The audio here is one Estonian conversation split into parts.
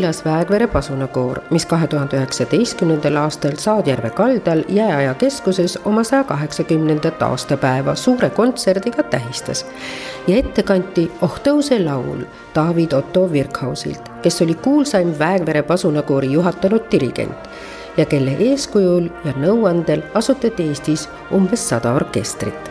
kõlas Väegvere pasunakoor, mis kahe tuhande üheksateistkümnendal aastal Saadjärve kaldal Jääaja keskuses oma saja kaheksakümnendat aastapäeva suure kontserdiga tähistas. ja ette kanti Oh tõuse laul David Otto Wirkhausilt, kes oli kuulsaim Väegvere pasunakoori juhatanud dirigent ja kelle eeskujul ja nõuandel asutati Eestis umbes sada orkestrit.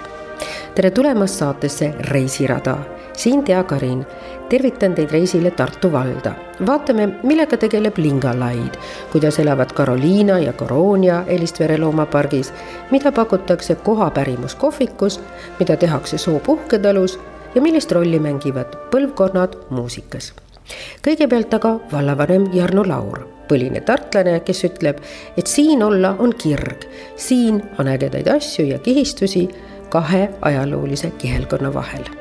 tere tulemast saatesse Reisirada siin Tea Karin. tervitan teid reisile Tartu valda. vaatame, millega tegeleb Lingalaid, kuidas elavad Carolina ja Coronia Elistvere loomapargis, mida pakutakse kohapärimuskohvikus, mida tehakse Soopuhketalus ja millist rolli mängivad põlvkonnad muusikas. kõigepealt aga vallavanem Jarno Laur põline tartlane, kes ütleb, et siin olla on kirg, siin on ägedaid asju ja kihistusi kahe ajaloolise kihelkonna vahel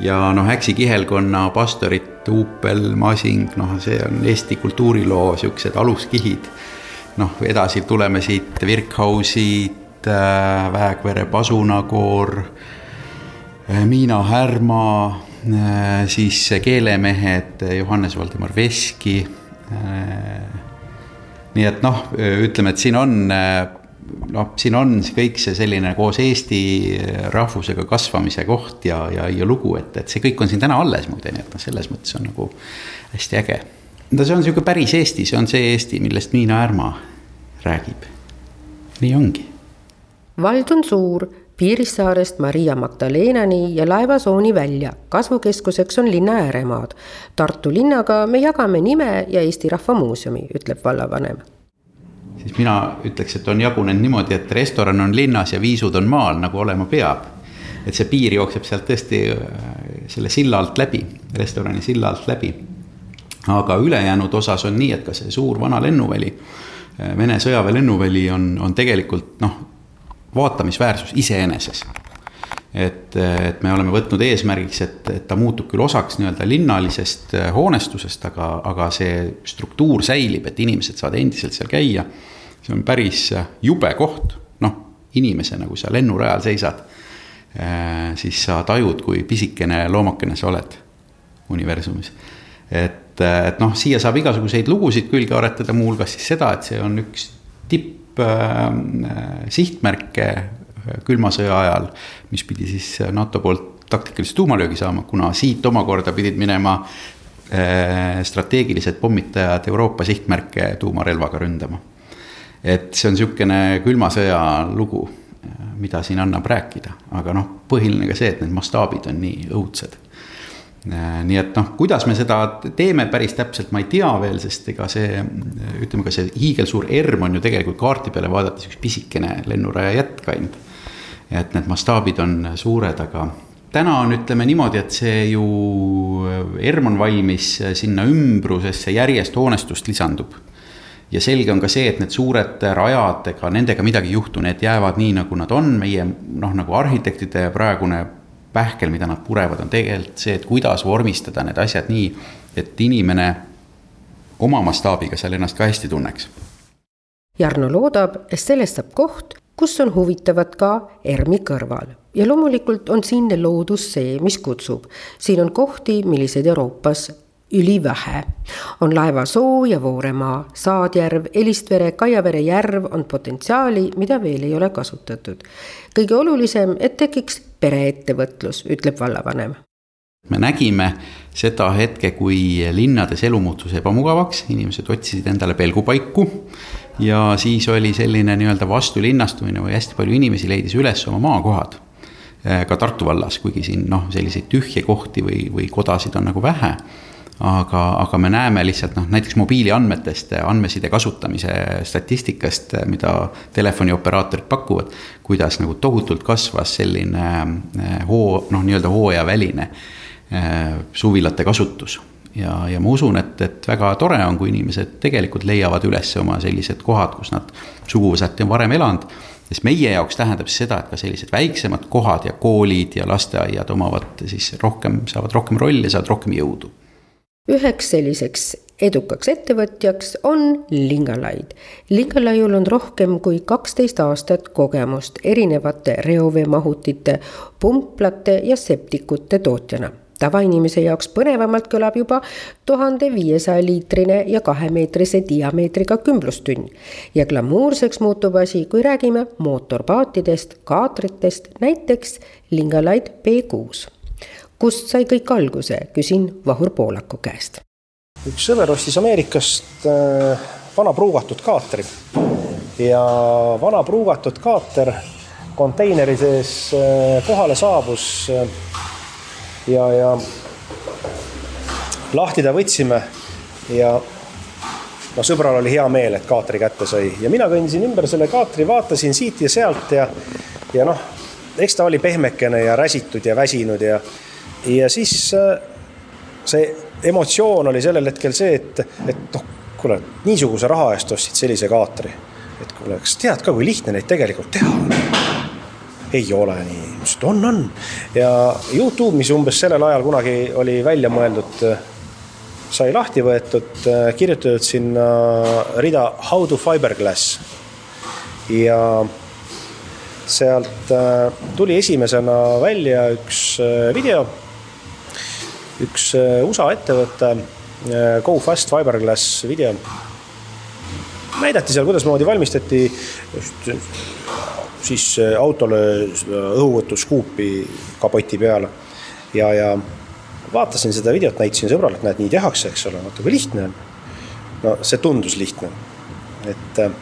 ja noh, Äksi kihelkonna pastorit, Uupel, Masing, noh, see on Eesti kultuuriloo siuksed aluskihid. noh, edasi tuleme siit Virkhausid äh,, Väekvere pasunakoor äh,, Miina Härma äh,, siis keelemehed Johannes Valdemar Veski äh,. nii et noh, ütleme, et siin on äh, noh, siin on kõik see selline koos eesti rahvusega kasvamise koht ja, ja, ja lugu, et, et see kõik on siin täna alles muide, nii et noh, selles mõttes on nagu hästi äge. no see on sihuke päris Eesti, see on see Eesti, millest Miina Härma räägib. nii ongi. vald on suur Piirissaarest Maria Magdalenani ja laevasooni välja. kasvukeskuseks on linna ääremaad. Tartu linnaga me jagame nime ja Eesti Rahva Muuseumi, ütleb vallavanem siis mina ütleks, et on jagunenud niimoodi, et restoran on linnas ja viisud on maal, nagu olema peab. et see piir jookseb sealt tõesti äh, selle silla alt läbi, restorani silla alt läbi. aga ülejäänud osas on nii, et ka see suur vana lennuväli, äh, Vene sõjaväe lennuväli on, on tegelikult noh, vaatamisväärsus iseeneses et, et me oleme võtnud eesmärgiks, et, et ta muutub küll osaks nii-öelda linnalisest äh, hoonestusest, aga, aga see struktuur säilib, et inimesed saavad endiselt seal käia see on päris äh, jube koht, noh, inimesena, kui sa lennurajal seisad, äh, siis sa tajud, kui pisikene loomakene sa oled universumis. et, äh, et noh, siia saab igasuguseid lugusid külge aretada, muuhulgas siis seda, et see on üks tipp äh, sihtmärke külma sõja ajal, mis pidi siis NATO poolt taktikalise tuumalöögi saama, kuna siit omakorda pidid minema strateegilised pommitajad Euroopa sihtmärke tuumarelvaga ründama et see on niisugune külma sõja lugu, mida siin annab rääkida, aga noh, põhiline ka see, et need mastaabid on nii õudsed. nii et noh, kuidas me seda teeme päris täpselt, ma ei tea veel, sest ega see, ütleme ka see hiigelsuur ERM on ju tegelikult kaardi peale vaadates üks pisikene lennuraja jätk ainult. et need mastaabid on suured, aga täna on, ütleme niimoodi, et see ju ERM on valmis, sinna ümbrusesse järjest hoonestust lisandub ja selge on ka see, et need suured rajad, ega nendega midagi ei juhtu, need jäävad nii, nagu nad on, meie noh, nagu arhitektide praegune pähkel, mida nad purevad, on tegelikult see, et kuidas vormistada need asjad nii, et inimene oma mastaabiga seal ennast ka hästi tunneks. Jarno loodab, et sellest saab koht, kus on huvitavat ka ERM-i kõrval ja loomulikult on siinne loodus see, mis kutsub. siin on kohti, milliseid Euroopas ülivähe. on Laeva Soo ja Vooremaa, Saadjärv, Elistvere, Kaiavere järv on potentsiaali, mida veel ei ole kasutatud. kõige olulisem, et tekiks pereettevõtlus, ütleb vallavanem me nägime seda hetke, kui linnades elu muutus ebamugavaks, inimesed otsisid endale pelgupaiku. ja siis oli selline nii-öelda vastulinnastumine või hästi palju inimesi leidis üles oma maakohad. Eh, ka Tartu vallas, kuigi siin noh, selliseid tühje kohti või, või kodasid on nagu vähe aga, aga me näeme lihtsalt noh, näiteks mobiiliandmetest, andmeside kasutamise statistikast, mida telefoniooperaatorid pakuvad. kuidas nagu tohutult kasvas selline eh, hoo, noh, nii-öelda hooajaväline Äh, suvilate kasutus. ja, ja ma usun, et, et väga tore on, kui inimesed tegelikult leiavad üles oma sellised kohad, kus nad suguvõsati on varem elanud. sest meie jaoks tähendab see seda, et ka sellised väiksemad kohad ja koolid ja lasteaiad omavad siis rohkem, saavad rohkem rolli, saavad rohkem jõudu. Üheks selliseks edukaks ettevõtjaks on Lingalaid. Lingalaiul on rohkem kui kaksteist aastat kogemust erinevate reoveemahutite, pumplate ja septikute tootjana tavainimese jaoks põnevamalt kõlab juba tuhande viiesaja liitrine ja kahemeetrise diameetriga kümblustünn. ja glamuurseks muutub asi, kui räägime mootorpaatidest, kaatritest, näiteks Lingalaid B6. Kust sai kõik alguse, küsin Vahur Poolaku käest. üks sõber ostis Ameerikast äh, vana pruugatud kaatri. Ja vana pruugatud kaater konteineri sees äh, kohale saabus äh, ja, ja lahti ta võtsime ja no sõbral oli hea meel, et kaatri kätte sai. Ja mina kõndisin ümber selle kaatri, vaatasin siit ja sealt ja, ja noh, eks ta oli pehmekene ja räsitud ja väsinud ja, ja siis äh, see emotsioon oli sellel hetkel see, et, et noh, kuule, niisuguse raha eest ostsid sellise kaatri. et kuule, kas tead ka, kui lihtne neid tegelikult teha on? ei ole nii, ütles, et on, on. ja Youtube, mis umbes sellel ajal kunagi oli välja mõeldud, sai lahti võetud, kirjutatud sinna rida How to fiberglass. ja sealt äh, tuli esimesena välja üks äh, video, üks äh, USA ettevõte, Go Fast Fiberglass video näidati seal, kuidasmoodi valmistati just siis äh, autole äh, õhuvõtuskuupi kapoti peale. ja, ja vaatasin seda videot, näitasin sõbrale, et näed, nii tehakse, eks ole, vaata kui lihtne on. no see tundus lihtne, et äh,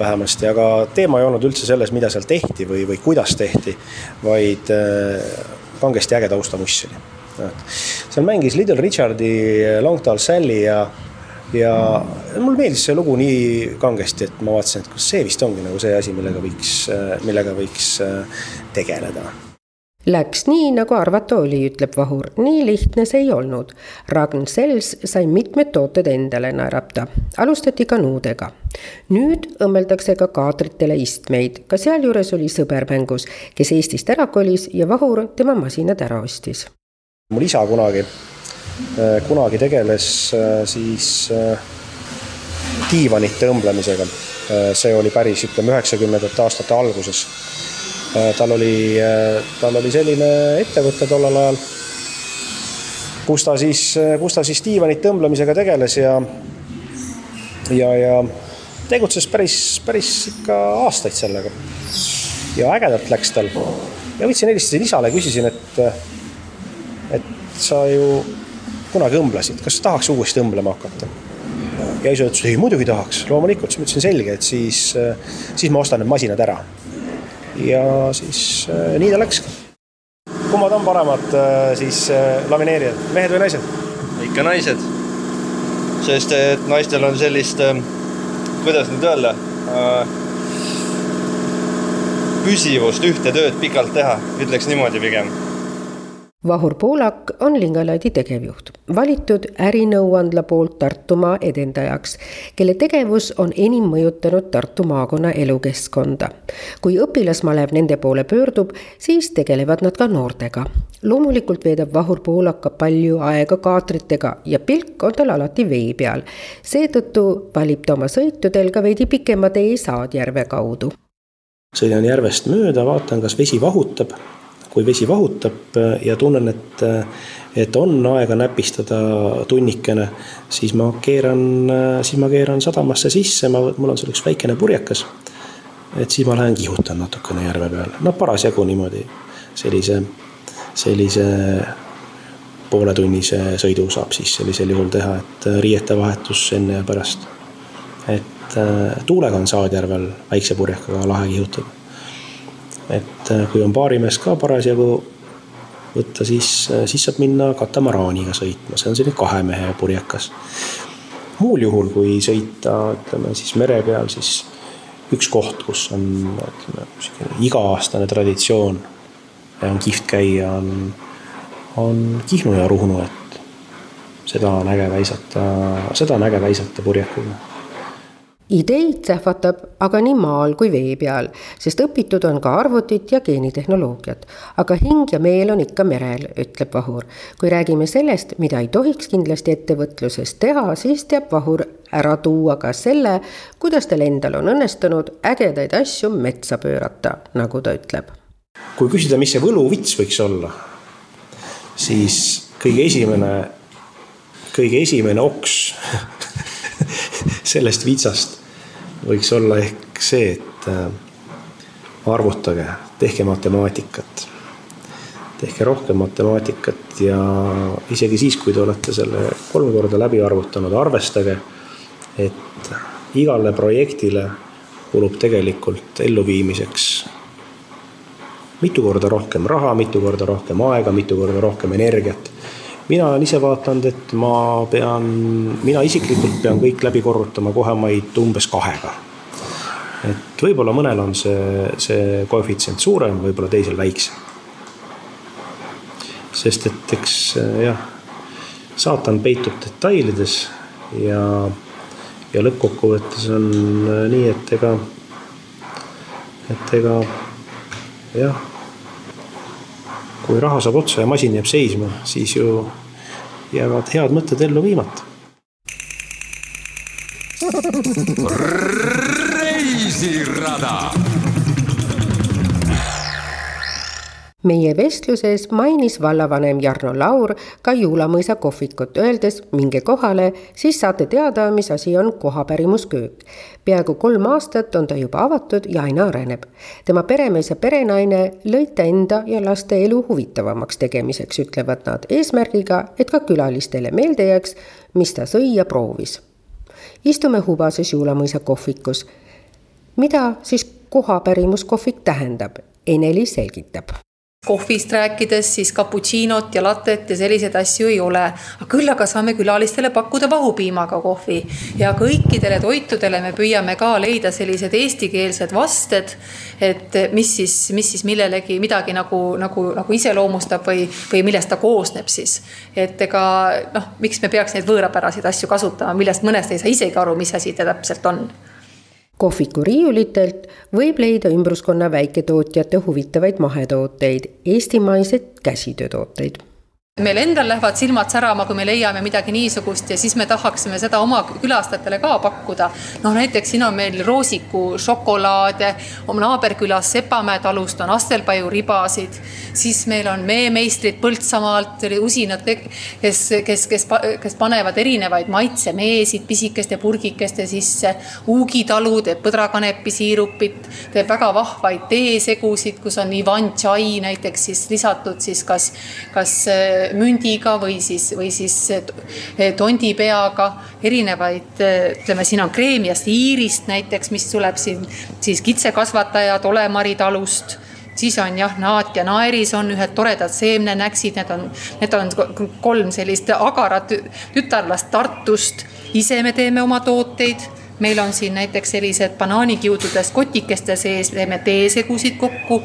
vähemasti, aga teema ei olnud üldse selles, mida seal tehti või, või kuidas tehti, vaid kangesti äge taustamuss oli. Seal mängis Little Richardi Long Tall Sally ja ja mulle meeldis see lugu nii kangesti, et ma vaatasin, et kas see vist ongi nagu see asi, millega võiks, millega võiks äh, tegeleda. Läks nii, nagu arvata oli, ütleb Vahur, nii lihtne see ei olnud. Ragn Sels sai mitmed tooted endale naerata, alustati kanuudega. nüüd õmmeldakse ka kaadritele istmeid, ka sealjuures oli sõber mängus, kes Eestist ära kolis ja Vahur tema masinad ära ostis. Mul isa kunagi Äh, kunagi tegeles äh, siis äh, diivanite õmblemisega. see oli päris, ütleme, üheksakümnendate aastate alguses. tal oli, tal oli selline ettevõte tollel ajal, kus ta siis, kus ta siis diivanite õmblemisega tegeles ja, ja, ja tegutses päris, päris ikka aastaid sellega. ja ägedalt läks tal. ja võtsin, helistasin isale, küsisin, et, sa ju kunagi õmblesid, kas tahaks uuesti õmblema hakata? ja isa ütles, ei muidugi tahaks, loomulikult, siis ma ütlesin selge, et siis, siis ma ostan need masinad ära. ja siis äh, nii ta läkski. kummad on paremad äh, siis äh, lamineerijad, mehed või naised? ikka naised. sest et naistel on sellist, kuidas nüüd öelda, püsivust ühte tööd pikalt teha, ütleks niimoodi pigem Vahur Poolak on Lingalaidi tegevjuht, valitud ärinõuandla poolt Tartumaa edendajaks, kelle tegevus on enim mõjutanud Tartu maakonna elukeskkonda. kui õpilasmalev nende poole pöördub, siis tegelevad nad ka noortega. loomulikult veedab Vahur Poolak ka palju aega kaatritega ja pilk on tal alati vee peal. seetõttu valib ta oma sõitudel ka veidi pikema tee Saadjärve kaudu. sõidan järvest mööda, vaatan, kas vesi vahutab kui vesi vahutab ja tunnen, et, et on aega näpistada tunnikene, siis ma keeran, siis ma keeran sadamasse sisse, ma, mul on seal üks väikene purjekas. et siis ma lähen kihutan natukene järve peal, noh parasjagu niimoodi sellise, sellise pooletunnise sõidu saab siis sellisel juhul teha, et riiete vahetus enne ja pärast. et äh, tuulega on Saadjärvel väikse purjekaga lahe kihutada. Et äh, kui on baarimees ka parasjagu võtta, siis, äh, siis saab minna katamaraaniga sõitma, see on selline kahe mehe purjekas. muul juhul, kui sõita, ütleme siis mere peal, siis üks koht, kus on ütleme niisugune iga-aastane traditsioon ja on kihvt käia, on on Kihnu ja Ruhnu, et seda on äge väisata, seda on äge väisata purjekuga ideid sähvatab aga nii maal kui vee peal, sest õpitud on ka arvutit ja geenitehnoloogiat. aga hing ja meel on ikka merel, ütleb Vahur. kui räägime sellest, mida ei tohiks kindlasti ettevõtluses teha, siis teab Vahur ära tuua ka selle, kuidas tal endal on õnnestunud ägedaid asju metsa pöörata, nagu ta ütleb. kui küsida, mis see võluvits võiks olla siis kõige esimene, kõige esimene oks sellest vitsast võiks olla ehk see, et äh, arvutage, tehke matemaatikat. tehke rohkem matemaatikat ja isegi siis, kui te olete selle kolm korda läbi arvutanud, arvestage, et igale projektile kulub tegelikult elluviimiseks mitu korda rohkem raha, mitu korda rohkem aega, mitu korda rohkem energiat. Mina olen ise vaadanud, et ma pean, mina isiklikult pean kõik läbi korrutama kohemaid umbes kahega. et võib-olla mõnel on see, see koefitsient suurem, võib-olla teisel väiksem. sest et eks jah, saatan peitub detailides ja, ja lõppkokkuvõttes on nii, et ega, et ega jah kui raha saab otsa ja masin jääb seisma, siis ju jäävad head mõtted ellu viimata. reisirada meie vestluses mainis vallavanem Jarno Laur ka Juulamõisa kohvikut, öeldes minge kohale, siis saate teada, mis asi on kohapärimusköök. peaaegu kolm aastat on ta juba avatud ja aina areneb. tema peremees ja perenaine lõid ta enda ja laste elu huvitavamaks tegemiseks, ütlevad nad, eesmärgiga, et ka külalistele meelde jääks, mis ta sõi ja proovis. istume Hubases Juulamõisa kohvikus. mida siis kohapärimuskohvik tähendab? Eneli selgitab kohvist rääkides, siis cappuccinot ja latet ja selliseid asju ei ole. küll aga saame külalistele pakkuda vahupiimaga kohvi ja kõikidele toitudele me püüame ka leida sellised eestikeelsed vasted. et mis siis, mis siis millelegi midagi nagu, nagu, nagu iseloomustab või, või millest ta koosneb siis. et ega noh, miks me peaks neid võõrapäraseid asju kasutama, millest mõnest ei saa isegi aru, mis asi ta täpselt on kohviku riiulitelt võib leida ümbruskonna väiketootjate huvitavaid mahetooteid, eestimaiseid käsitöötooteid meil endal lähevad silmad särama, kui me leiame midagi niisugust ja siis me tahaksime seda oma külastajatele ka pakkuda. noh, näiteks siin on meil roosiku šokolaade, oma naaberkülas Sepamäe talust on astelpaju ribasid, siis meil on meemeistrid Põltsamaalt, usinad, kes, kes, kes, kes panevad erinevaid maitsemeesid pisikeste purgikeste sisse. Uugi talu teeb põdrakanepi siirupit, teeb väga vahvaid teesegusid, kus on Ivan Chai näiteks siis lisatud siis kas, kas mündiga või siis, või siis eh, tondipeaga, erinevaid, eh, ütleme, siin on kreemiast iirist näiteks, mis tuleb siin siis kitsekasvatajad Olemari talust siis on jah, naat ja naeris on ühed toredad seemnenäksid, need on, need on kolm sellist agarat tütarlast Tartust. ise me teeme oma tooteid, meil on siin näiteks sellised banaanikiududest kotikeste sees, teeme teesegusid kokku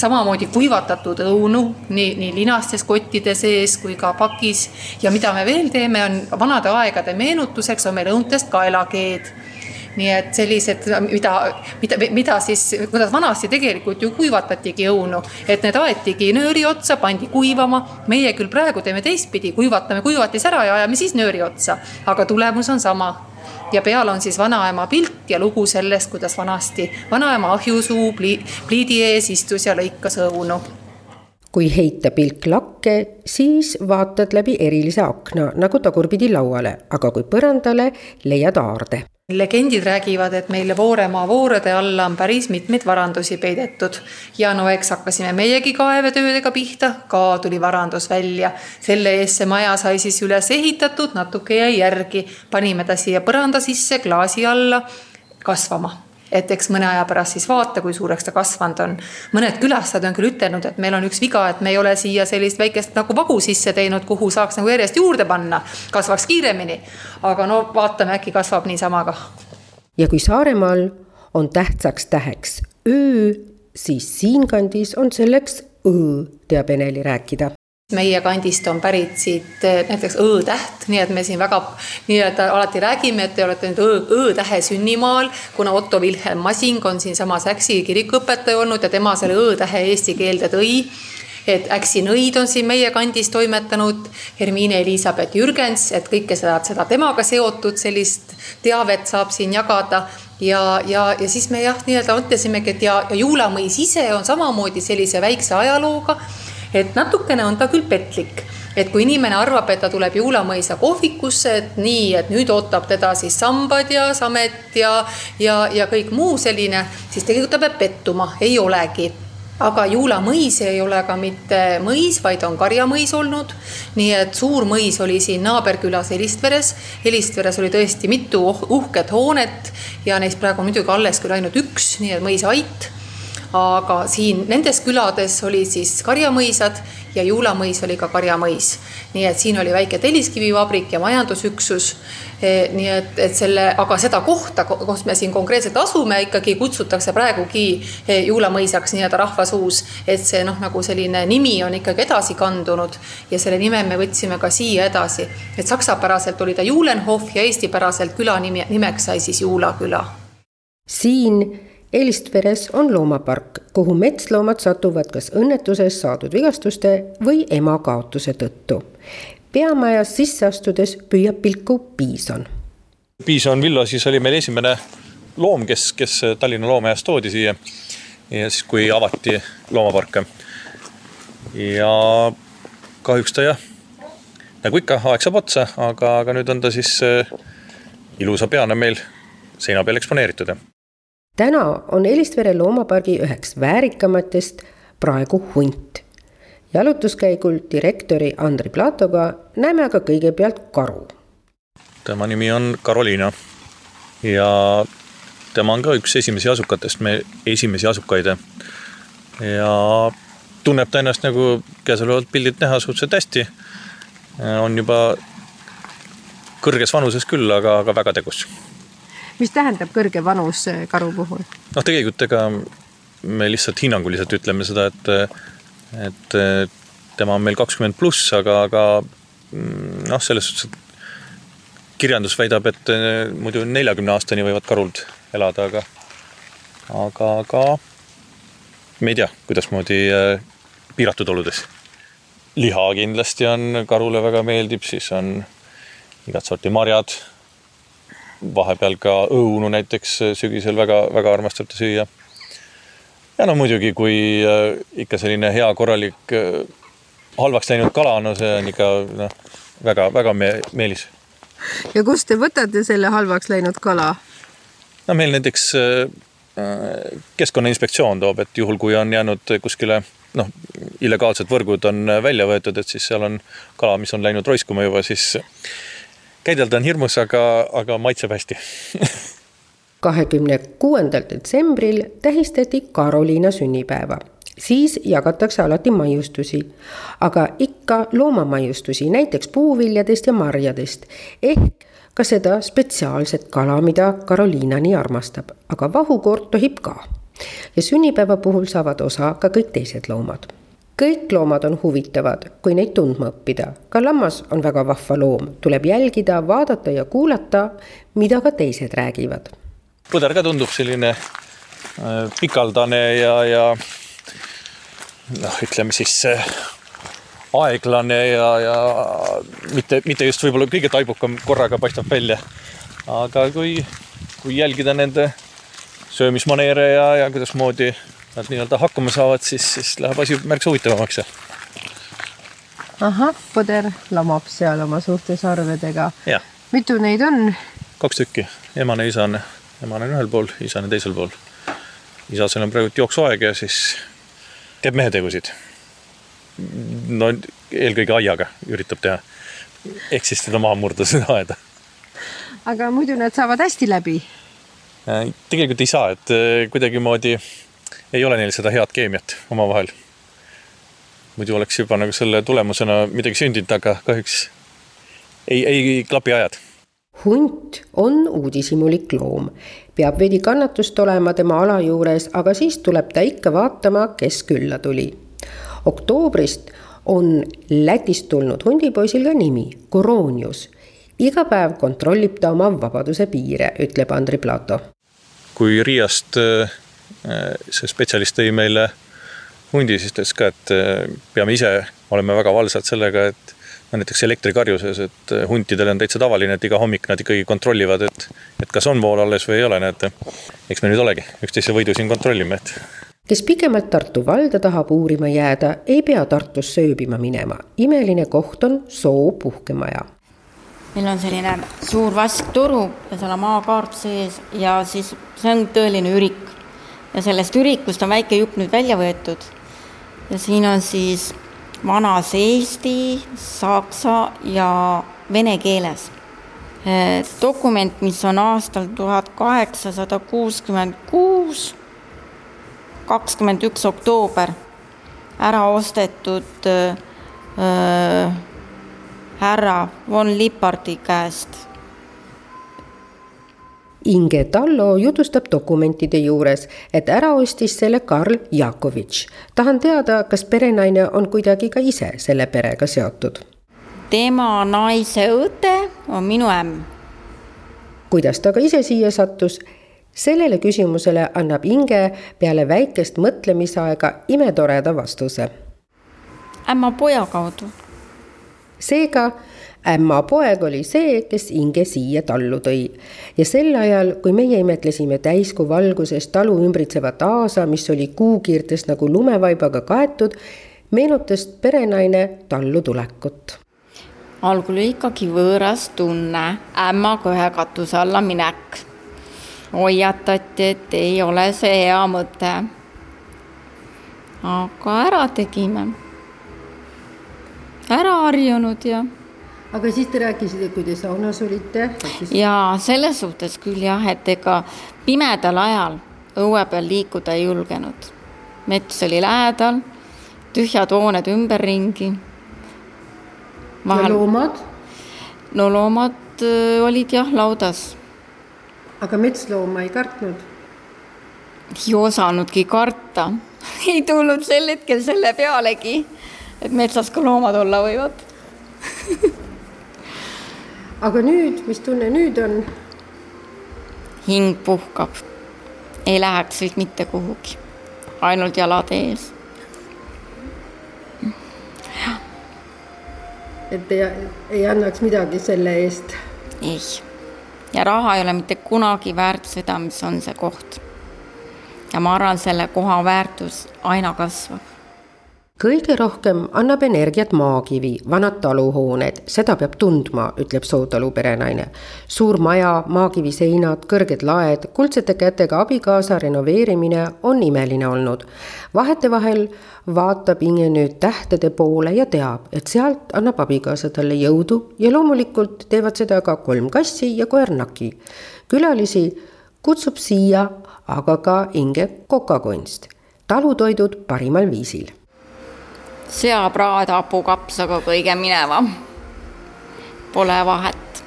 samamoodi kuivatatud õunu nii, nii linastes kottide sees kui ka pakis. ja mida me veel teeme, on vanade aegade meenutuseks on meil õuntest kaelakeed nii et sellised, mida, mida, mida siis, kuidas vanasti tegelikult ju kuivatatigi õunu, et need aetigi nööri otsa, pandi kuivama. meie küll praegu teeme teistpidi, kuivatame kuivatis ära ja ajame siis nööri otsa, aga tulemus on sama ja peal on siis vanaema pilt ja lugu sellest, kuidas vanasti vanaema ahjusuu pliidi ees istus ja lõikas õunu. Kui heita pilk lakke, siis vaatad läbi erilise akna nagu tagurpidi lauale, aga kui põrandale, leiad aarde legendid räägivad, et meile Vooremaa voorede alla on päris mitmeid varandusi peidetud. Ja no eks hakkasime meiegi kaevetöödega pihta, ka tuli varandus välja. selle eest see maja sai siis üles ehitatud, natuke jäi järgi, panime ta siia põranda sisse klaasi alla kasvama et eks mõne aja pärast siis vaata, kui suureks ta kasvanud on. mõned külastajad on küll ütelnud, et meil on üks viga, et me ei ole siia sellist väikest nagu vagu sisse teinud, kuhu saaks nagu järjest juurde panna, kasvaks kiiremini. aga no vaatame, äkki kasvab niisama kah. ja kui Saaremaal on tähtsaks täheks öö, siis siinkandis on selleks õ, teab Eneli rääkida meie kandist on pärit siit eh, näiteks Õ-täht, nii et me siin väga nii-öelda alati räägime, et te olete nüüd Õ-tähe sünnimaal, kuna Otto Wilhelm Masing on siinsamas Äksi kirikuõpetaja olnud ja tema selle Õ-tähe eesti keelde tõi. Et Äksi nõid on siin meie kandis toimetanud, Hermine Elizabeth Jürgens, et kõike seda, seda temaga seotud sellist teavet saab siin jagada. Ja, ja, ja siis me jah, nii-öelda mõtlesimegi, et ja, ja Juula mõis ise on samamoodi sellise väikse ajalooga et natukene on ta küll petlik, et kui inimene arvab, et ta tuleb Juulamõisa kohvikusse, et nii, et nüüd ootab teda siis sambad ja samet ja, ja, ja kõik muu selline, siis tegelikult ta peab pettuma, ei olegi aga Juula mõis ei ole ka mitte mõis, vaid on karjamõis olnud. nii et suur mõis oli siin naaberkülas Helistveres. Helistveres oli tõesti mitu uh-, uhket hoonet ja neist praegu on muidugi alles küll ainult üks, nii et mõis Ait aga siin nendes külades olid siis karjamõisad ja Juulamõis oli ka karjamõis. nii et siin oli väike telliskivivabrik ja majandusüksus. E, nii et, et selle, aga seda kohta, kus me siin konkreetselt asume, ikkagi kutsutakse praegugi e, Juulamõisaks nii-öelda rahvasuus, et see noh, nagu selline nimi on ikkagi edasi kandunud ja selle nime me võtsime ka siia edasi. et saksapäraselt oli ta Juulenhof ja eestipäraselt küla nimi, nimeks sai siis Juula küla. siin Elistveres on loomapark, kuhu metsloomad satuvad kas õnnetuses saadud vigastuste või ema kaotuse tõttu. peamajas sisse astudes püüab pilku piison. piison Villo siis oli meil esimene loom, kes, kes Tallinna Loomajast toodi siia. ja siis, kui avati loomaparke. ja kahjuks ta jah, nagu ikka, aeg saab otsa, aga, aga nüüd on ta siis äh, ilusa peana meil seina peal eksponeeritud täna on Elistvere loomapargi üheks väärikamatest praegu hunt. jalutuskäigul direktori Andri Platoga näeme aga kõigepealt karu. tema nimi on Karoliina ja tema on ka üks esimesi asukatest, me esimesi asukaid. ja tunneb ta ennast nagu käesolevalt pildilt näha suhteliselt hästi. on juba kõrges vanuses küll, aga, aga väga tegus mis tähendab kõrge vanus äh, karu puhul? noh, tegelikult ega me lihtsalt hinnanguliselt ütleme seda, et, et tema on meil kakskümmend pluss, aga, aga mm, noh, selles suhtes, et kirjandus väidab, et äh, muidu neljakümne aastani võivad karud elada, aga, aga, aga me ei tea, kuidasmoodi äh, piiratud oludes. liha kindlasti on, karule väga meeldib, siis on igat sorti marjad vahepeal ka õunu näiteks sügisel väga-väga armastab ta süüa. ja no muidugi, kui äh, ikka selline hea korralik äh, halvaks läinud kala, no see on ikka noh, väga-väga me meelis. ja kust te võtate selle halvaks läinud kala? no meil näiteks äh, keskkonnainspektsioon toob, et juhul, kui on jäänud kuskile noh, illegaalsed võrgud on välja võetud, et siis seal on kala, mis on läinud roiskuma juba, siis käidelda on hirmus, aga, aga maitseb hästi. kahekümne kuuendal detsembril tähistati Karoliina sünnipäeva. Siis jagatakse alati maiustusi, aga ikka loomamaiustusi, näiteks puuviljadest ja marjadest. Ehk ka seda spetsiaalset kala, mida Karoliina nii armastab, aga vahukoort tohib ka. ja sünnipäeva puhul saavad osa ka kõik teised loomad kõik loomad on huvitavad, kui neid tundma õppida. ka lammas on väga vahva loom, tuleb jälgida, vaadata ja kuulata, mida ka teised räägivad. põder ka tundub selline äh, pikaldane ja, ja noh, ütleme siis äh, aeglane ja, ja mitte, mitte just võib-olla kõige taibukam korraga paistab välja. aga kui, kui jälgida nende söömismaneere ja, ja kuidasmoodi nad nii-öelda hakkama saavad, siis, siis läheb asi märksa huvitavamaks ja. ahah, põder lamab seal oma suurte sarvedega. mitu neid on? kaks tükki, emane, isane, emane on ühel pool, isane teisel pool. isasel on praegu jooksuaeg ja siis teeb mehetegusid. no eelkõige aiaga üritab teha, ehk siis teda maha murda seda aeda. aga muidu nad saavad hästi läbi? Äh, tegelikult ei saa, et äh, kuidagimoodi ei ole neil seda head keemiat omavahel. muidu oleks juba nagu selle tulemusena midagi sündinud, aga kahjuks ei, ei klapi ajad. hunt on uudishimulik loom, peab veidi kannatust olema tema ala juures, aga siis tuleb ta ikka vaatama, kes külla tuli. oktoobrist on Lätist tulnud hundipoisil ka nimi, Koronius. iga päev kontrollib ta oma vabaduse piire, ütleb Andri Plato. kui Riiast äh, see spetsialist tõi meile hundi, siis ta ütles ka, et äh, peame ise olema väga valvsad sellega, et no näiteks elektrikarjuses, et äh, huntidel on täitsa tavaline, et iga hommik nad ikkagi kontrollivad, et, et kas on vool alles või ei ole, näete. eks me nüüd olegi üksteise võidu siin kontrollime, et. kes pikemalt Tartu valda tahab uurima jääda, ei pea Tartus sööbima minema. imeline koht on Soo puhkemaja meil on selline suur vasktoru ja seal on maakaart sees ja siis see on tõeline ürik ja sellest ürikust on väike jupp nüüd välja võetud. ja siin on siis vanas eesti, saksa ja vene keeles. dokument, mis on aastal tuhat kaheksasada kuuskümmend kuus, kakskümmend üks oktoober, ära ostetud äh, härra von Lippardi käest Inge Tallo jutustab dokumentide juures, et ära ostis selle Karl Jakovitš. tahan teada, kas perenaine on kuidagi ka ise selle perega seotud? tema naise õde on minu ämm. kuidas ta ka ise siia sattus? sellele küsimusele annab Inge peale väikest mõtlemisaega imetoreda vastuse. ämma poja kaudu. seega ämma poeg oli see, kes Inge siia tallu tõi. ja sel ajal, kui meie imetlesime täiskuu valguses talu ümbritsevat aasa, mis oli kuukiirtest nagu lumevaibaga kaetud, meenutas perenaine tallu tulekut. algul oli ikkagi võõras tunne, ämmaga ühe katuse alla minek. hoiatati, et ei ole see hea mõte. aga ära tegime. ära harjunud ja aga siis te rääkisite, kui te saunas olite siis...? jaa, selles suhtes küll jah, et ega pimedal ajal õue peal liikuda ei julgenud. mets oli lähedal, tühjad hooned ümberringi. Vahel... ja loomad? no loomad öö, olid jah laudas. aga metslooma ei kartnud? ei osanudki karta ei tulnud sel hetkel selle pealegi, et metsas ka loomad olla võivad aga nüüd, mis tunne nüüd on? hing puhkab, ei läheks siit mitte kuhugi, ainult jalad ees. et ei, ei annaks midagi selle eest? ei, ja raha ei ole mitte kunagi väärt seda, mis on see koht. ja ma arvan, selle koha väärtus aina kasvab kõige rohkem annab energiat maakivi, vanad taluhooned, seda peab tundma, ütleb Sootalu perenaine. suur maja, maakivi seinad, kõrged laed, kuldsete kätega abikaasa renoveerimine on imeline olnud. vahetevahel vaatab Inge nüüd tähtede poole ja teab, et sealt annab abikaasa talle jõudu ja loomulikult teevad seda ka kolm kassi ja koer Naki. külalisi kutsub siia aga ka Inge kokakunst, talutoidud parimal viisil seapraad hapukapsaga kõige minevam. Pole vahet.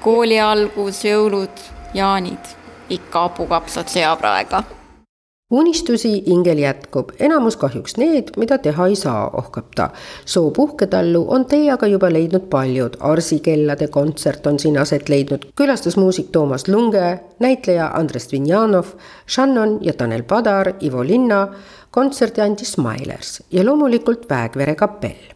kooli algus, jõulud, jaanid, ikka hapukapsad seapraega unistusi Ingel jätkub, enamus kahjuks need, mida teha ei saa, ohkab ta. soo puhketallu on tee aga juba leidnud paljud, Arsi kellade kontsert on siin aset leidnud, külastusmuusik Toomas Lunge, näitleja Andres Vinjanov, Shannon ja Tanel Padar, Ivo Linna kontserdi andis Smilers ja loomulikult Väekvere kapell.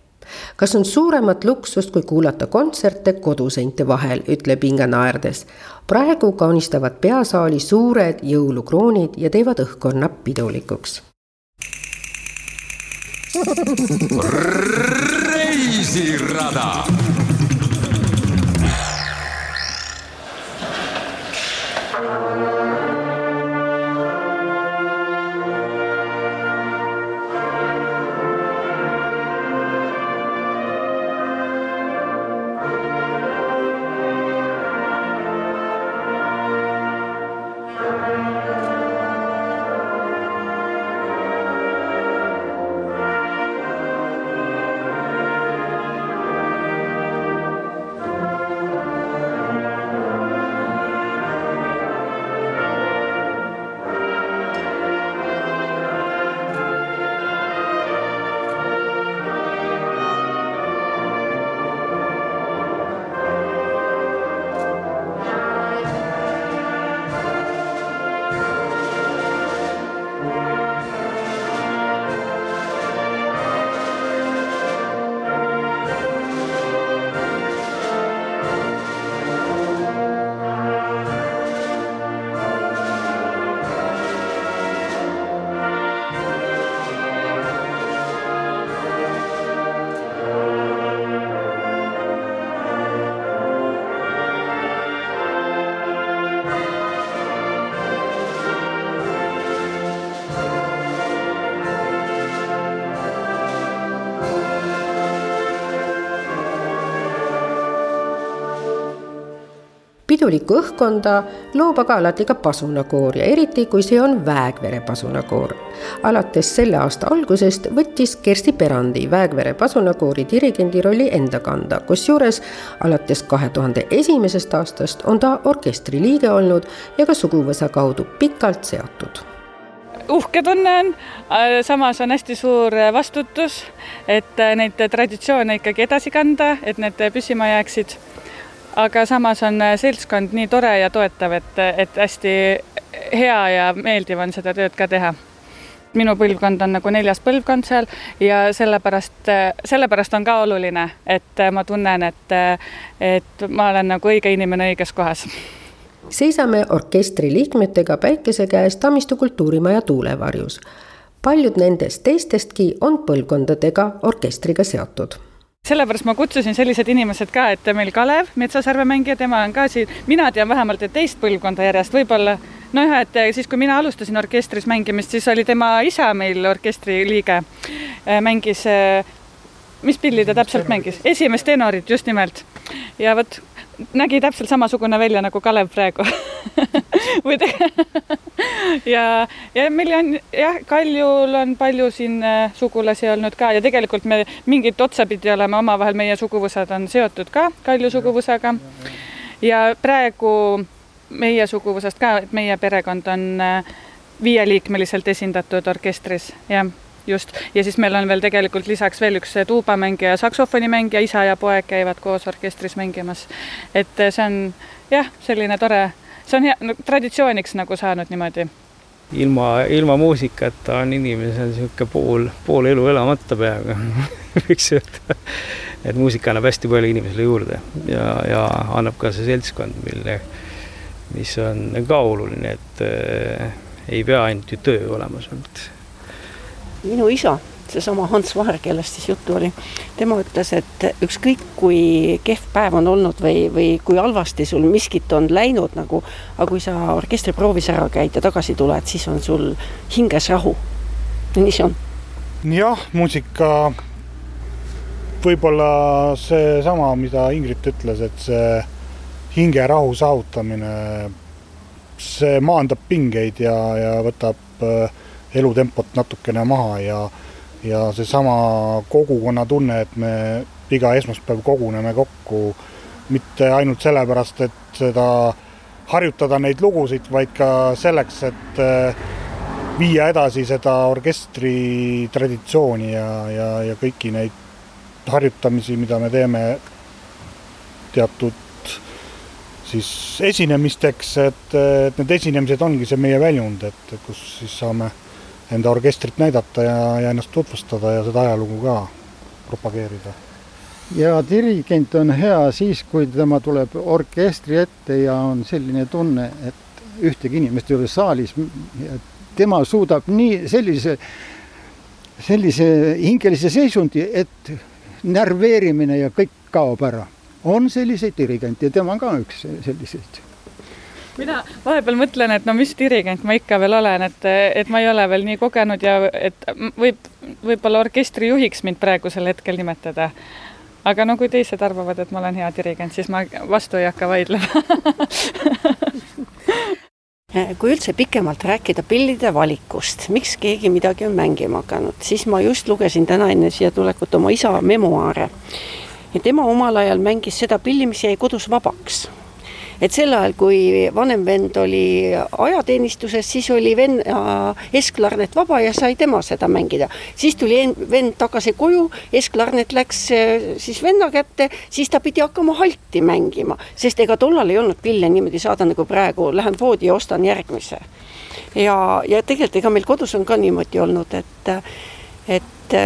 kas on suuremat luksust, kui kuulata kontserte koduseinte vahel, ütleb Inga naerdes. praegu kaunistavad peasaali suured jõulukroonid ja teevad õhkkonna pidulikuks reisirada pidulikku õhkkonda loob aga alati ka pasunakoor ja eriti, kui see on Väegvere pasunakoor. alates selle aasta algusest võttis Kersti Perandi Väegvere pasunakoori dirigendi rolli enda kanda, kusjuures alates kahe tuhande esimesest aastast on ta orkestri liige olnud ja ka suguvõsa kaudu pikalt seotud. Uhke tunne on, samas on hästi suur vastutus, et neid traditsioone ikkagi edasi kanda, et need püsima jääksid aga samas on äh, seltskond nii tore ja toetav, et, et hästi hea ja meeldiv on seda tööd ka teha minu põlvkond on nagu neljas põlvkond seal ja sellepärast, äh, sellepärast on ka oluline, et äh, ma tunnen, et, et ma olen nagu õige inimene õiges kohas. seisame orkestri liikmetega päikese käes Tammistu kultuurimaja tuulevarjus. paljud nendest teistestki on põlvkondadega orkestriga seotud sellepärast ma kutsusin sellised inimesed ka, et meil Kalev, Metsasarve mängija, tema on ka siin, mina tean vähemalt, teist põlvkonda järjest, võib-olla. Nojah, et siis, kui mina alustasin orkestris mängimist, siis oli tema isa meil orkestri liige, äh, mängis, äh, mis pilli ta täpselt mängis, esimest tenorit just nimelt. ja vot nägi täpselt samasugune välja nagu Kalev praegu. Või ja, ja meil on jah, Kaljul on palju siin äh, sugulasi olnud ka ja tegelikult me mingit otsapidi oleme omavahel, meie suguvõsad on seotud ka Kalju suguvõsaga. ja praegu meie suguvõsast ka, et meie perekond on äh, viieliikmeliselt esindatud orkestris, jah just, ja siis meil on veel tegelikult lisaks veel üks tuubamängija ja saksofonimängija, isa ja poeg käivad koos orkestris mängimas. et see on jah, selline tore, see on hea no, traditsiooniks nagu saanud niimoodi. ilma, ilma muusikata on inimesel niisugune pool, pool elu elamata peaaegu võiks öelda. et muusika annab hästi palju inimesele juurde ja, ja annab ka see seltskond, mille, mis on ka oluline, et äh, ei pea ainult ju töö olema seal minu isa, seesama Hans Vaher, kellest siis juttu oli, tema ütles, et ükskõik kui kehv päev on olnud või, või kui halvasti sul miskit on läinud nagu, aga kui sa orkestriproovis ära käid ja tagasi tuled, siis on sul hinges rahu. nii see on. jah, muusika võib-olla seesama, mida Ingrid ütles, et see hingerahu saavutamine, see maandab pingeid ja, ja võtab äh, elutempot natukene maha ja ja seesama kogukonna tunne, et me iga esmaspäev koguneme kokku mitte ainult sellepärast, et seda harjutada neid lugusid, vaid ka selleks, et äh, viia edasi seda orkestri traditsiooni ja, ja, ja kõiki neid harjutamisi, mida me teeme teatud siis esinemisteks, et, et need esinemised ongi see meie väljund, et kus siis saame enda orkestrit näidata ja, ja ennast tutvustada ja seda ajalugu ka propageerida. ja dirigent on hea siis, kui tema tuleb orkestri ette ja on selline tunne, et ühtegi inimest ei ole saalis. tema suudab nii sellise sellise hingelise seisundi, et närveerimine ja kõik kaob ära. on selliseid dirigente ja tema on ka üks selliseid mina vahepeal mõtlen, et no mis dirigent ma ikka veel olen, et, et ma ei ole veel nii kogenud ja et võib, võib-olla orkestrijuhiks mind praegusel hetkel nimetada. aga no kui teised arvavad, et ma olen hea dirigent, siis ma vastu ei hakka vaidlema kui üldse pikemalt rääkida pillide valikust, miks keegi midagi on mängima hakanud, siis ma just lugesin täna enne siia tulekut oma isa memuaare. ja tema omal ajal mängis seda pilli, mis jäi kodus vabaks et sel ajal, kui vanem vend oli ajateenistuses, siis oli venna esklarnet vaba ja sai tema seda mängida. siis tuli vend tagasi koju, esklarnet läks eh, siis venna kätte, siis ta pidi hakkama halti mängima, sest ega tollal ei olnud pille niimoodi saada nagu praegu, lähen poodi ja ostan järgmise. ja, ja tegelikult ega meil kodus on ka niimoodi olnud, et, et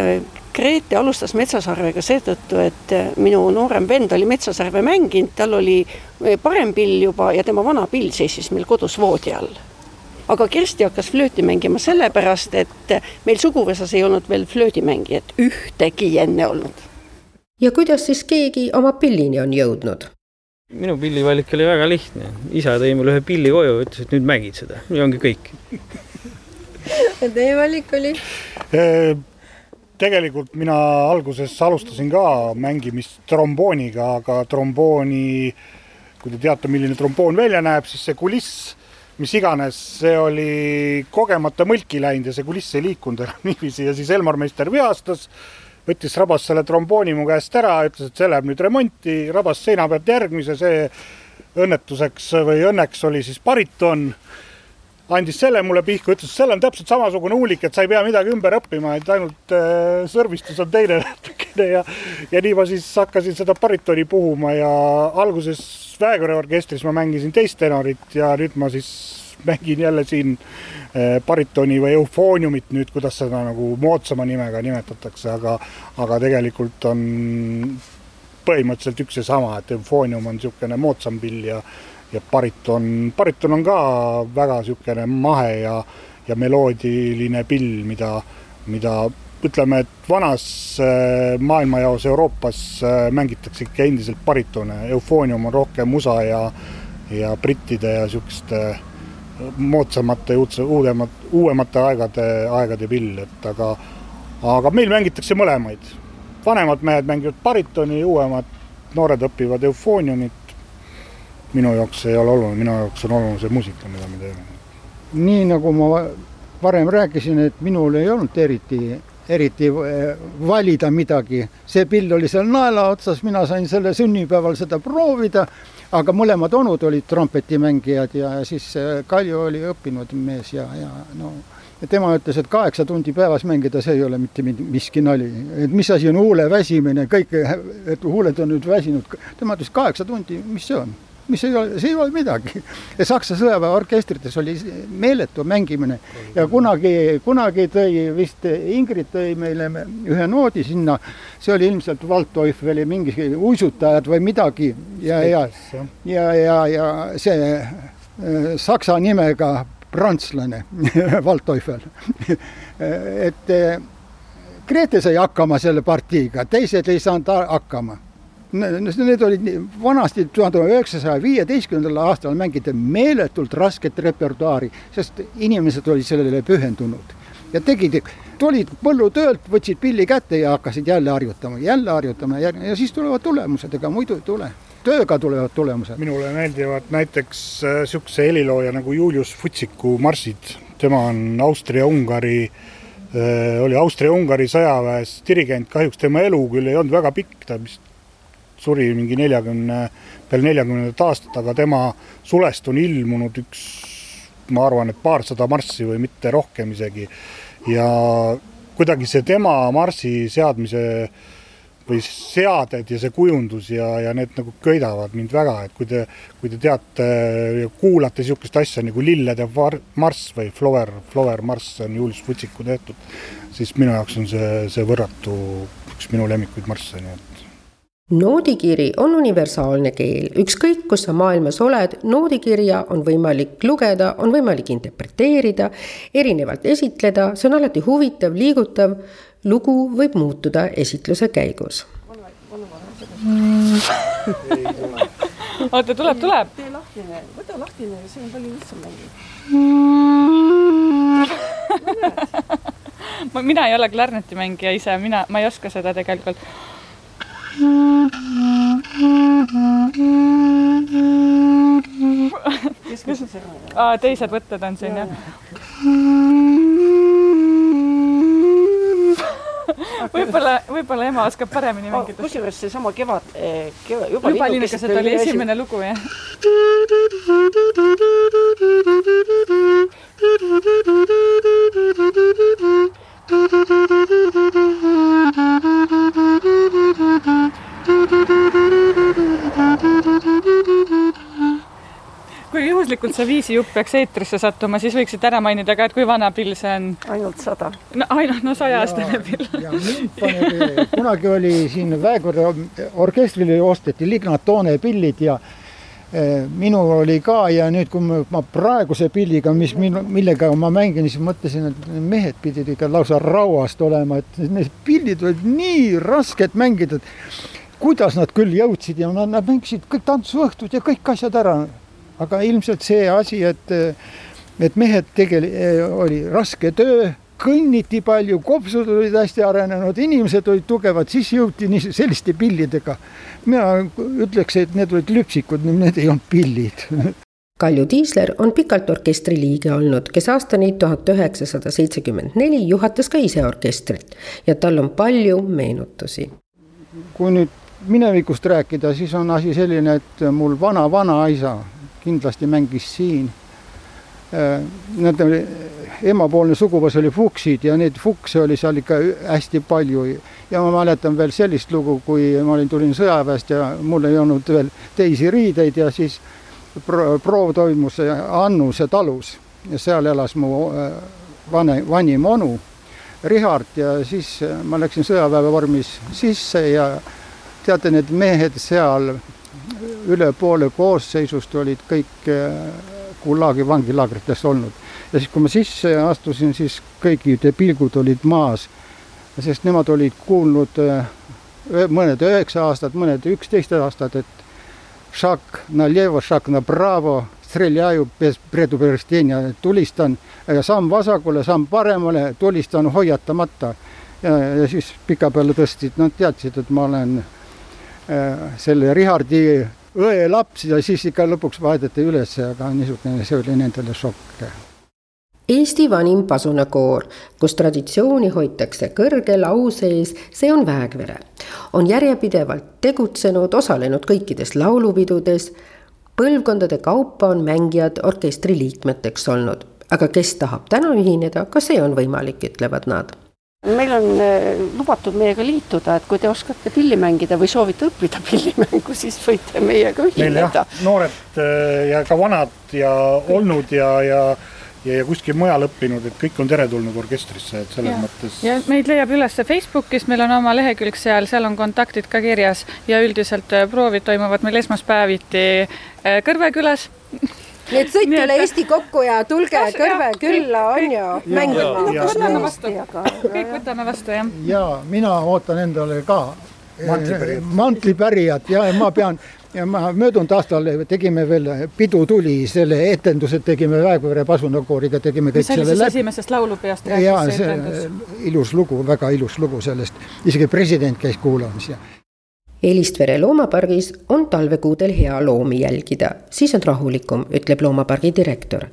Grete alustas metsasarvega seetõttu, et minu noorem vend oli metsasarve mänginud, tal oli eh, parem pill juba ja tema vana pill seisis meil kodus voodi all. aga Kersti hakkas flööti mängima sellepärast, et meil suguvõsas ei olnud veel flöödimängijat ühtegi enne olnud. ja kuidas siis keegi oma pillini on jõudnud? minu pillivalik oli väga lihtne, isa tõi mulle ühe pilli koju, ütles, et nüüd mängid seda ja ongi kõik ja teie valik oli? Tegelikult mina alguses alustasin ka mängimist trombooniga, aga trombooni, kui te teate, milline tromboon välja näeb, siis see kuliss, mis iganes, see oli kogemata mõlki läinud ja see kuliss ei liikunud enam niiviisi. Ja siis Elmar Meister vihastas, võttis, rabas selle trombooni mu käest ära, ütles, et see läheb nüüd remonti, rabas seina pealt järgmise, see õnnetuseks või õnneks oli siis bariton andis selle mulle pihku, ütles, seal on täpselt samasugune huulik, et sa ei pea midagi ümber õppima, et ainult äh, sõrmistus on teine natukene ja ja nii ma siis hakkasin seda baritoni puhuma ja alguses Väekõre orkestris ma mängisin teist tenorit ja nüüd ma siis mängin jälle siin äh, baritoni või eufooniumit nüüd, kuidas seda nagu moodsama nimega nimetatakse, aga aga tegelikult on põhimõtteliselt üks ja sama, et eufoonium on niisugune moodsam pill ja ja bariton, bariton on ka väga niisugune mahe ja, ja meloodiline pill, mida, mida ütleme, et vanas äh, maailmajaos Euroopas äh, mängitakse ikka endiselt baritone, eufoonium on rohkem USA ja, ja brittide ja niisuguste moodsamate, uudemat, uuemate aegade, aegade pill, et aga, aga meil mängitakse mõlemaid. vanemad mehed mängivad baritoni, uuemad noored õpivad eufooniumit, minu jaoks ei ole oluline, minu jaoks on oluline see muusika, mida me teeme. nii nagu ma varem rääkisin, et minul ei olnud eriti, eriti eh, valida midagi, see pill oli seal naela otsas, mina sain selle sünnipäeval seda proovida, aga mõlemad onud olid trompetimängijad ja siis eh, Kalju oli õppinud mees ja, ja no ja tema ütles, et kaheksa tundi päevas mängida, see ei ole mitte miski nali, et mis asi on huule väsimine, kõik, et huuled on nüüd väsinud, tema ütles kaheksa tundi, mis see on mis ei ole, see ei ole midagi. Saksa sõjaväeorkestrites oli meeletu mängimine. Ja kunagi, kunagi tõi vist Ingrid tõi meile ühe noodi sinna, see oli ilmselt Waldteufeli mingi uisutajad või midagi. Ja, ja, ja, ja, ja see äh, saksa nimega prantslane Waldteufel et äh, Grete sai hakkama selle partiiga, teised ei saanud hakkama Need olid vanasti tuhande üheksasaja viieteistkümnendal aastal mängiti meeletult rasket repertuaari, sest inimesed olid sellele pühendunud ja tegid, tulid põllutöölt, võtsid pilli kätte ja hakkasid jälle harjutama, jälle harjutama ja, ja siis tulevad tulemused, ega muidu ei tule. tööga tulevad tulemused. minule meeldivad näiteks niisuguse äh, helilooja nagu Julius Futsiku marssid, tema on Austria-Ungari äh, oli Austria-Ungari sõjaväes dirigent, kahjuks tema elu küll ei olnud väga pikk, ta vist suri mingi neljakümne, peale neljakümnendat aastat, aga tema sulest on ilmunud üks, ma arvan, et paarsada marssi või mitte rohkem isegi. ja kuidagi see tema marssi seadmise või seaded ja see kujundus ja, ja need nagu köidavad mind väga, et kui te, kui te teate ja kuulate niisugust asja nagu Lillede marss või Flower, Flower marss on Julius Vutsiku tehtud, siis minu jaoks on see, see võrratu üks minu lemmikuid marsse, nii et noodikiri on universaalne keel, ükskõik kus sa maailmas oled, noodikirja on võimalik lugeda, on võimalik interpreteerida, erinevalt esitleda, see on alati huvitav, liigutav. lugu võib muutuda esitluse käigus. oota, tuleb, tuleb. tee lahtine, võta lahtine, see on palju lihtsam mängida. mina ei ole klarnetimängija ise, mina, ma ei oska seda tegelikult aa, teised võtted on siin jah? võib-olla, võib-olla ema oskab paremini mängida. kusjuures seesama kevad, eh, kevad, juba, juba linnukesed oli esimene lugu jah. kui juhuslikult see Viisi jupp peaks eetrisse sattuma, siis võiksid ära mainida ka, et kui vana pill see on? ainult sada. no ainult, no sajaaastane pill. kunagi oli siin Väekõrre orkestrile osteti Lignatone pillid ja eh, minul oli ka ja nüüd, kui ma, praeguse pilliga, mis minu, millega ma mängin, siis mõtlesin, et mehed pidid ikka lausa rauast olema, et need pillid olid nii rasked mängida, et kuidas nad küll jõudsid ja nad, nad mängisid kõik tantsuõhtud ja kõik asjad ära aga ilmselt see asi, et, et mehed tegel-, oli raske töö, kõnniti palju, kopsud olid hästi arenenud, inimesed olid tugevad, siis jõuti nii selliste pillidega. mina ütleks, et need olid lüpsikud, need ei olnud pillid Kalju Tiisler on pikalt orkestri liige olnud, kes aastani tuhat üheksasada seitsekümmend neli juhatas ka ise orkestrit ja tal on palju meenutusi. kui nüüd minevikust rääkida, siis on asi selline, et mul vana-vanaisa kindlasti mängis siin. Äh, nad oli, emapoolne suguvõs oli fuksid ja neid fukse oli seal ikka hästi palju. ja ma mäletan veel sellist lugu, kui ma olin, tulin sõjaväest ja mul ei olnud veel teisi riideid ja siis pro proov toimus Annuse talus ja seal elas mu äh, vane, vanim onu, Richard ja siis ma läksin sõjaväe vormis sisse ja teate, need mehed seal üle poole koosseisust olid kõik Gulagi äh, vangilaagrites olnud. ja siis, kui ma sisse astusin, siis kõikide pilgud olid maas, sest nemad olid kuulnud äh, mõned üheksa aastat, mõned üksteist aastat, et šak na levo, šak na bravo, streljaju bez predupredstjenja, tulistan samm vasakule, samm paremale, tulistan hoiatamata. ja, siis pika peale tõstsid, nad teadsid, et ma olen selle Rihardi õe laps ja siis ikka lõpuks vaadati üles, aga niisugune, see oli nendele šokk. Eesti vanim pasunakoor, kus traditsiooni hoitakse kõrgel au sees, see on Väekvere. on järjepidevalt tegutsenud, osalenud kõikides laulupidudes. põlvkondade kaupa on mängijad orkestri liikmeteks olnud, aga kes tahab täna ühineda, ka see on võimalik, ütlevad nad meil on äh, lubatud meiega liituda, et kui te oskate pilli mängida või soovite õppida pillimängu, siis võite meiega ühineda. noored äh, ja ka vanad ja olnud ja, ja ja, ja kuskil mujal õppinud, et kõik on teretulnud orkestrisse, et selles ja. mõttes. ja meid leiab üles Facebookis, meil on oma lehekülg seal, seal on kontaktid ka kirjas ja üldiselt äh, proovid toimuvad meil esmaspäeviti Kõrve külas nii et sõitke üle Eesti kokku ja tulge Kõrve külla, on ju, mängima. kõik võtame vastu, jah. ja mina ootan endale ka eh, mantlipärijat ja ma pean ja ma möödunud aastal tegime veel Pidu tuli, selle etenduse tegime Väekõvere pasunakooriga, tegime kõik selle läbi. esimesest laulupeost rääkis see etendus. ilus lugu, väga ilus lugu sellest, isegi president käis kuulamas ja Elistvere loomapargis on talvekuudel hea loomi jälgida, siis on rahulikum, ütleb loomapargi direktor.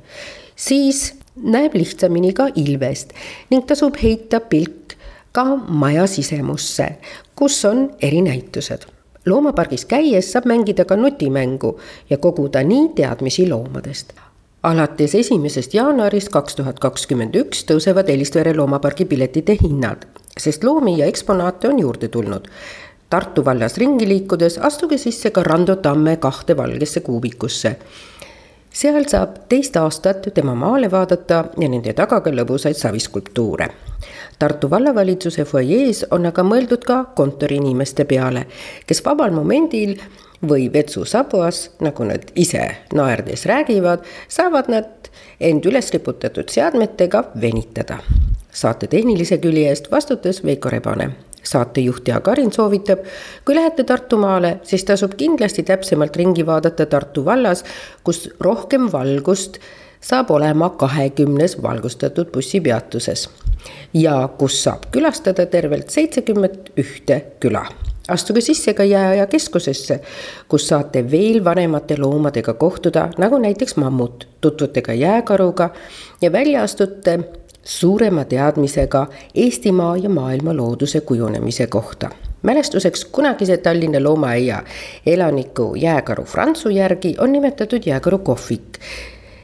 siis näeb lihtsamini ka ilvest ning tasub heita pilk ka maja sisemusse, kus on erinäitused. loomapargis käies saab mängida ka nutimängu ja koguda nii teadmisi loomadest alates esimesest jaanuarist kaks tuhat kakskümmend üks tõusevad Elistvere loomapargi piletite hinnad, sest loomi ja eksponaate on juurde tulnud Tartu vallas ringi liikudes astuge sisse ka Rando Tamme kahte valgesse kuubikusse. seal saab teist aastat tema maale vaadata ja nende taga ka lõbusaid saviskulptuure. Tartu vallavalitsuse fuajees on aga mõeldud ka kontoriinimeste peale, kes vabal momendil või vetsu sabuas, nagu nad ise naerdes räägivad, saavad nad end üles riputatud seadmetega venitada. saate tehnilise külje eest vastutas Veiko Rebane saatejuht Jaak Arin soovitab, kui lähete Tartumaale, siis tasub kindlasti täpsemalt ringi vaadata Tartu vallas, kus rohkem valgust saab olema kahekümnes valgustatud bussipeatuses ja kus saab külastada tervelt seitsekümmend ühte küla. Astuge sisse ka jääaja keskusesse, kus saate veel vanemate loomadega kohtuda, nagu näiteks mammut, tutvute ka jääkaruga ja välja astute suurema teadmisega Eestimaa ja maailma looduse kujunemise kohta. mälestuseks kunagise Tallinna loomaaia elaniku jääkaru Frantsu järgi on nimetatud jääkaru kohvik.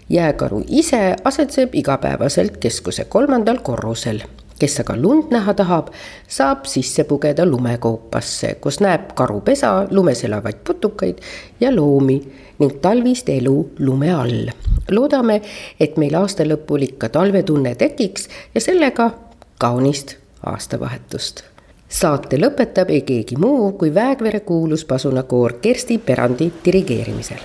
jääkaru ise asetseb igapäevaselt keskuse kolmandal korrusel kes aga lund näha tahab, saab sisse pugeda lumekoopasse, kus näeb karupesa, lumes elavaid putukaid ja loomi ning talvist elu lume all. loodame, et meil aasta lõpul ikka talvetunne tekiks ja sellega kaunist aastavahetust. saate lõpetab ei keegi muu kui Väegvere kuulus pasunakoor Kersti Perandi dirigeerimisel.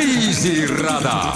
Reisirada